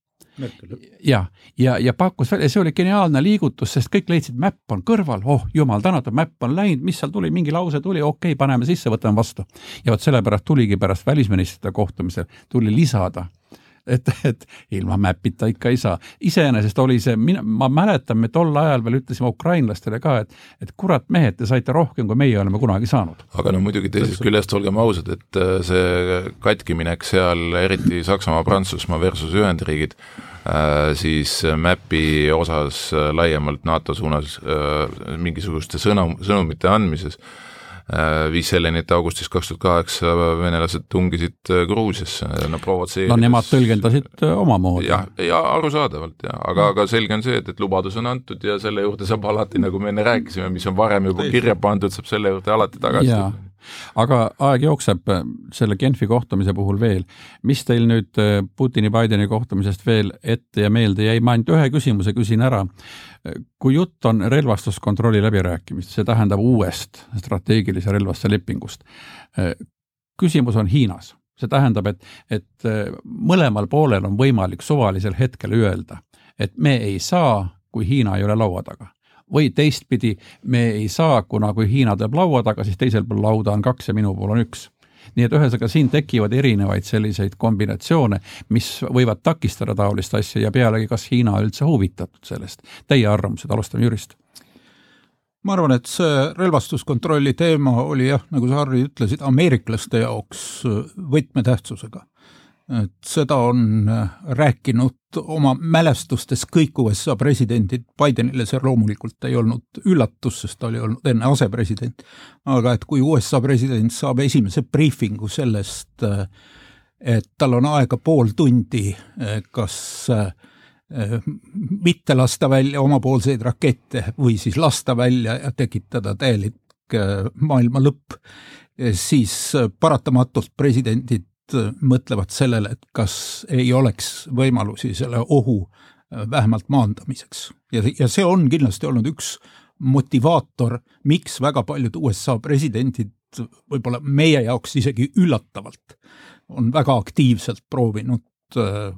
B: ja, ja, ja pakkus välja, see oli geniaalne liigutus, sest kõik leidsid, mäpp on kõrval, oh jumal tänatud, mäpp on läinud, mis seal tuli, mingi lause tuli, okei okay,, paneme sisse, võtame vastu. ja vot sellepärast tuligi pärast välisministrite kohtumisel, tuli lisada et, et ilma mäpita ikka ei saa. iseenesest oli see, mina, ma mäletan, me tol ajal veel ütlesime ukrainlastele ka, et, et kurat, mehed, te saite rohkem, kui meie oleme kunagi saanud.
C: aga no muidugi teisest küljest olgem ausad, et äh, see katkiminek seal, eriti Saksamaa, Prantsusmaa versus Ühendriigid, äh, siis MAP-i osas äh, laiemalt NATO suunas mingisuguste sõnum, sõnumite andmises viis selleni, et augustis kaks tuhat kaheksa venelased tungisid äh, Gruusiasse, no provotseerides.
B: no nemad tõlgendasid äh, omamoodi.
C: jah, ja arusaadavalt jah, aga, aga selge on see, et, et lubadus on antud ja selle juurde saab alati, nagu me enne rääkisime, mis on varem juba kirja pandud, saab selle juurde alati tagasi tulla
B: aga aeg jookseb selle Genfi kohtumise puhul veel. mis teil nüüd Putini-Bideni kohtumisest veel ette ja meelde jäi, ma ainult ühe küsimuse küsin ära kui jutt on relvastuskontrolli läbirääkimist, see tähendab uuest strateegilise relvastuse lepingust. küsimus on Hiinas, see tähendab, et, et mõlemal poolel on võimalik suvalisel hetkel öelda, et me ei saa, kui Hiina ei ole laua taga või teistpidi, me ei saa, kuna kui Hiina teeb laua taga, siis teisel pool lauda on kaks ja minu pool on üks. Nii et ühesõnaga siin tekivad erinevaid selliseid kombinatsioone, mis võivad takistada taolist asja ja pealegi, kas Hiina üldse huvitatud sellest. Teie arvamused, alustame Jürist.
A: Ma arvan, et see relvastuskontrolli teema oli jah, nagu sa, Harri, ütlesid, ameeriklaste jaoks võtmetähtsusega. Et seda on rääkinud oma mälestustes kõik USA presidendid, Bidenile see loomulikult ei olnud üllatus, sest ta oli olnud enne asepresident, aga et kui USA president saab esimese briifingu sellest, et tal on aega pool tundi, kas mitte lasta välja omapoolseid rakette või siis lasta välja ja tekitada täielik maailma lõpp, siis paratamatult presidendid mõtlevad sellele, et kas ei oleks võimalusi selle ohu äh, vähemalt maandamiseks. ja, ja see on kindlasti olnud üks motivaator, miks väga paljud USA presidendid võib-olla meie jaoks isegi üllatavalt on väga aktiivselt proovinud äh,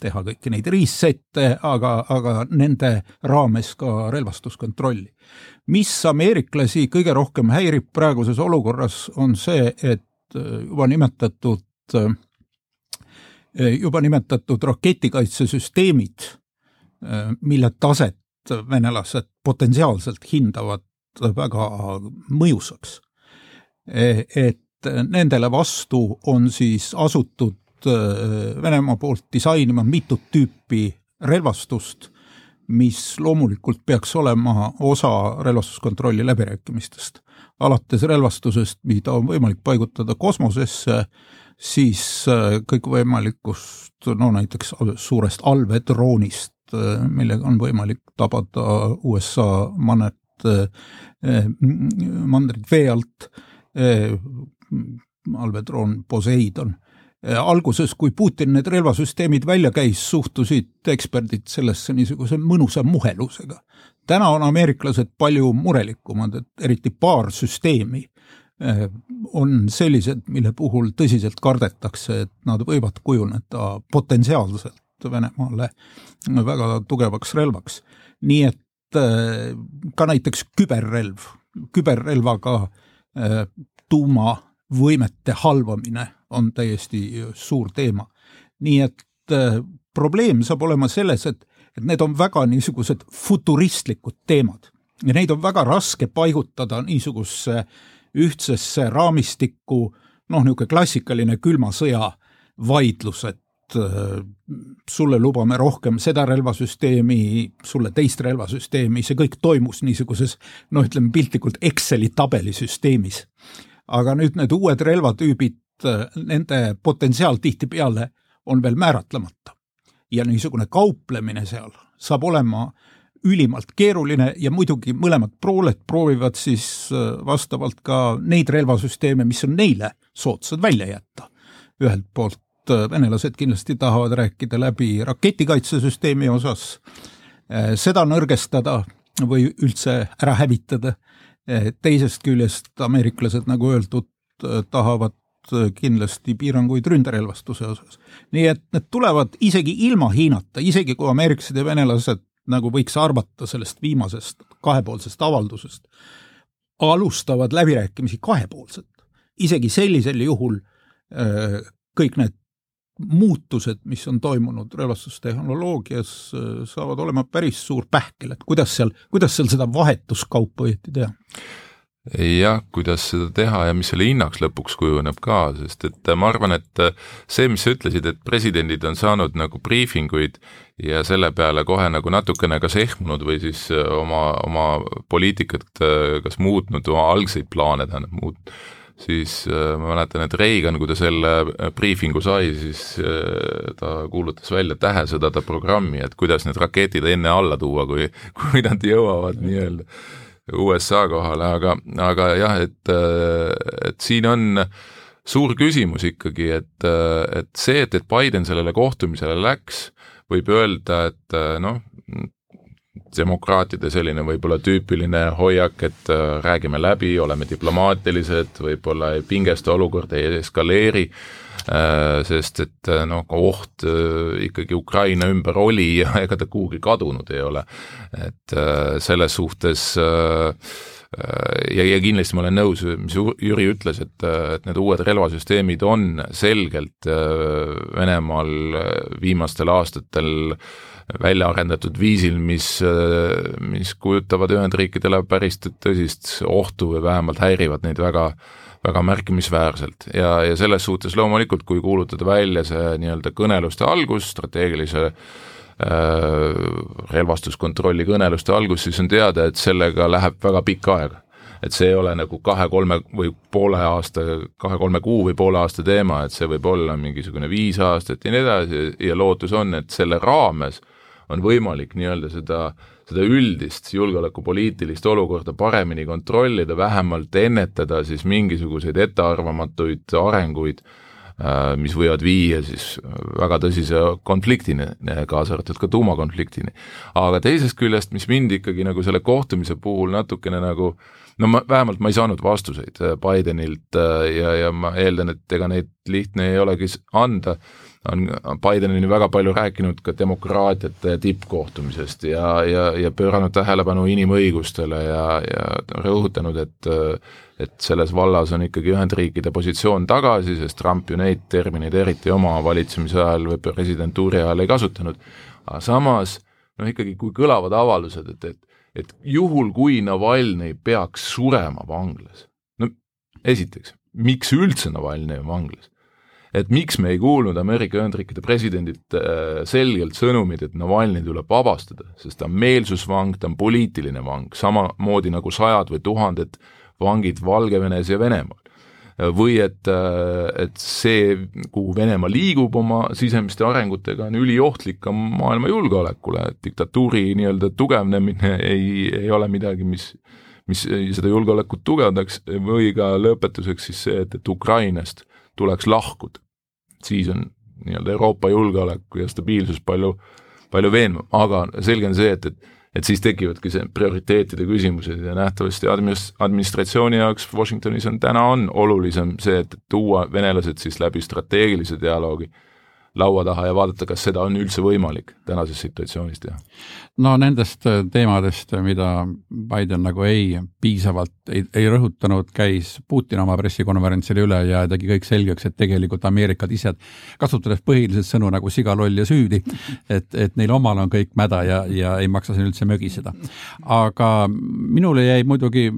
A: teha kõiki neid reset'e, aga, aga nende raames ka relvastuskontrolli. mis ameeriklasi kõige rohkem häirib praeguses olukorras, on see, et juba nimetatud, juba nimetatud raketikaitsesüsteemid, mille taset venelased potentsiaalselt hindavad väga mõjusaks. et nendele vastu on siis asutud Venemaa poolt disainima mitut tüüpi relvastust, mis loomulikult peaks olema osa relvastuskontrolli läbirääkimistest. Alates relvastusest, mida on võimalik paigutada kosmosesse, siis kõikvõimalikust, no näiteks suurest allveedroonist, millega on võimalik tabada USA mannet, mandrit vee alt, allveedroon Poseidon alguses, kui Putin need relvasüsteemid välja käis, suhtusid eksperdid sellesse niisuguse mõnusa muhelusega. Täna on ameeriklased palju murelikumad, et eriti paar süsteemi eh, on sellised, mille puhul tõsiselt kardetakse, et nad võivad kujuneda potentsiaalselt Venemaale väga tugevaks relvaks. nii et eh, ka näiteks küberrelv, küberrelvaga eh, tuumavõimete halvamine on täiesti suur teema. nii et probleem saab olema selles, et, et need on väga niisugused futuristlikud teemad ja neid on väga raske paigutada niisugusesse ühtsesse raamistikku, noh, niisugune klassikaline külma sõja vaidlus, et äh, sulle lubame rohkem seda relvasüsteemi, sulle teist relvasüsteemi, see kõik toimus niisuguses noh, ütleme piltlikult Exceli tabelisüsteemis. aga nüüd need uued relvatüübid Äh, nende potentsiaal tihtipeale on veel määratlemata. Ja niisugune kauplemine seal saab olema ülimalt keeruline ja muidugi mõlemad pooled proovivad siis äh, vastavalt ka neid relvasüsteeme, mis on neile soodsad, välja jätta. ühelt poolt äh, venelased kindlasti tahavad rääkida läbi raketikaitsesüsteemi osas, seda nõrgestada või üldse ära hävitada, teisest küljest ameeriklased, nagu öeldud, tahavad Äh, kindlasti piiranguid ründerelvastuse osas. nii et need tulevad isegi ilma Hiinata, isegi kui ameeriklased ja venelased, nagu võiks arvata sellest viimasest kahepoolsest avaldusest, alustavad läbirääkimisi kahepoolselt. isegi sellisel juhul äh, kõik need muutused, mis on toimunud relvastustehnoloogias, äh, saavad olema päris suur pähkel, et kuidas seal, kuidas seal seda vahetuskaupa õieti teha
C: jah, kuidas seda teha ja mis selle hinnaks lõpuks kujuneb ka, sest et ma arvan, et see, mis sa ütlesid, et presidendid on saanud nagu briifinguid ja selle peale kohe nagu natukene kas ehmunud või siis oma, oma poliitikat kas muutnud, oma algseid plaane tähendab muut-, siis ma mäletan, et Reagan, kui ta selle briifingu sai, siis ta kuulutas välja tähesõdade programmi, et kuidas need raketid enne alla tuua, kui, kui nad jõuavad nii-öelda USA kohale, aga, aga jah, et, et siin on suur küsimus ikkagi, et, et see, et, et Biden sellele kohtumisele läks, võib öelda, et noh, demokraatide selline võib-olla tüüpiline hoiak, et räägime läbi, oleme diplomaatilised, võib-olla ei pingesta olukord, ei eskaleeri Äh, sest et äh, noh, oht äh, ikkagi Ukraina ümber oli ja ega ta kuhugi kadunud ei ole. et selles suhtes ja, ja kindlasti ma olen nõus, mis Jüri ütles, et, et need uued relvasüsteemid on selgelt Venemaal viimastel aastatel välja arendatud viisil, mis, mis kujutavad Ühendriikidele päris tõsist ohtu või vähemalt häirivad neid väga väga märkimisväärselt ja, ja selles suhtes loomulikult, kui kuulutada välja see nii-öelda kõneluste algus, strateegilise äh, relvastuskontrolli kõneluste algus, siis on teada, et sellega läheb väga pikk aeg. et see ei ole nagu kahe-kolme või poole aasta, kahe-kolme kuu või poole aasta teema, et see võib olla mingisugune viis aastat ja nii edasi ja lootus on, et selle raames on võimalik nii-öelda seda äh, seda üldist julgeolekupoliitilist olukorda paremini kontrollida, vähemalt ennetada siis mingisuguseid ettearvamatuid arenguid, äh, mis võivad viia siis väga tõsise konfliktini, kaasa arvatud ka tuumakonfliktini. aga teisest küljest, mis mind ikkagi nagu selle kohtumise puhul natukene nagu no ma, vähemalt ma ei saanud vastuseid äh, Bidenilt äh, ja, ja ma eeldan, et ega neid lihtne ei olegi anda on Biden on ju väga palju rääkinud ka demokraatiate tippkohtumisest ja, ja, ja pööranud tähelepanu inimõigustele ja, ja rõhutanud, et et selles vallas on ikkagi Ühendriikide positsioon tagasi, sest Trump ju neid termineid eriti oma valitsemise ajal või presidentuuri ajal ei kasutanud. aga samas noh, ikkagi kui kõlavad avaldused, et, et, et juhul, kui Navalnõi peaks surema vanglas, no esiteks, miks üldse Navalnõi on vanglas? Et miks me ei kuulnud Ameerika Ühendriikide presidendilt äh, selgelt sõnumit, et Navalnõi tuleb vabastada, sest ta on meelsusvang, ta on poliitiline vang, samamoodi nagu sajad või tuhanded vangid Valgevenes ja Venemaal. või et, äh, et see, kuhu Venemaa liigub oma sisemiste arengutega, on üliohtlik ka maailma julgeolekule, et diktatuuri nii-öelda tugevnemine ei, ei ole midagi, mis mis seda julgeolekut tugevdaks või ka lõpetuseks siis see, et, et Ukrainast tuleks lahkuda siis on nii-öelda Euroopa julgeolek ja stabiilsus palju, palju veenvam, aga selge on see, et, et et siis tekivadki see prioriteetide küsimused ja nähtavasti admis-, administratsiooni jaoks Washingtonis on täna on olulisem see, et tuua venelased siis läbi strateegilise dialoogi laua taha ja vaadata, kas seda on üldse võimalik tänases situatsioonis teha?
B: No nendest äh, teemadest, mida Biden nagu ei, piisavalt ei, ei rõhutanud, käis Putin oma pressikonverentsil üle ja tegi kõik selgeks, et tegelikult Ameerikad ise, kasutades põhiliselt sõnu nagu siga, loll ja süüdi, et, et neil omal on kõik mäda ja, ja ei maksa siin üldse mögiseda. aga minule jäi muidugi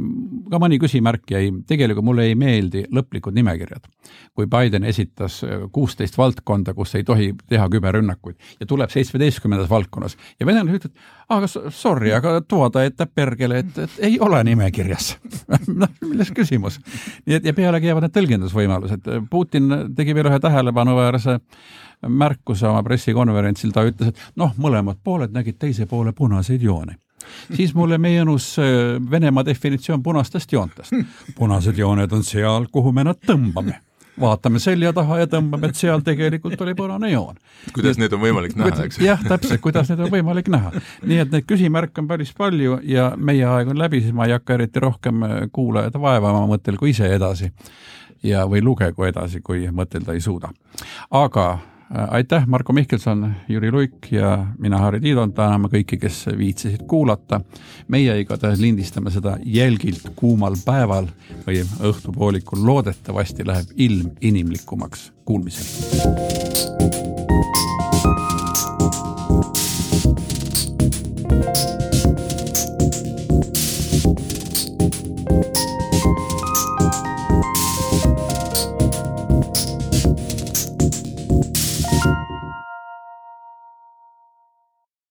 B: ka mõni küsimärk jäi, tegelikult mulle ei meeldi lõplikud nimekirjad. kui Biden esitas kuusteist valdkonda, kus ei tohi teha küberrünnakuid ja tuleb seitsmeteistkümnendas valdkonnas ja venelased ütlevad, aga sorry, aga ta ette pergele, et, et ei ole nimekirjas noh, milles küsimus. nii et ja pealegi jäävad need tõlgendusvõimalused. Putin tegi veel ühe tähelepanuväärse märkuse oma pressikonverentsil, ta ütles, et noh, mõlemad pooled nägid teise poole punaseid jooni siis mulle meenus äh, Venemaa definitsioon punastest joontest. punased jooned on seal, kuhu me nad tõmbame vaatame selja taha ja tõmbame, et seal tegelikult oli punane joon.
C: kuidas need on võimalik näha, eks?
B: jah, täpselt, kuidas need on võimalik näha. nii et neid küsimärke on päris palju ja meie aeg on läbi, siis ma ei hakka eriti rohkem äh, kuulajad vaevama, mõtelgu ise edasi ja, või lugegu edasi, kui mõtelda ei suuda. aga aitäh, Marko Mihkelson, Jüri Luik ja mina, Harri Tiidon, täname kõiki, kes viitsisid kuulata. meie igatahes lindistame seda jälgilt kuumal päeval või õhtupoolikul, loodetavasti läheb ilm inimlikumaks. Kuulmiseni.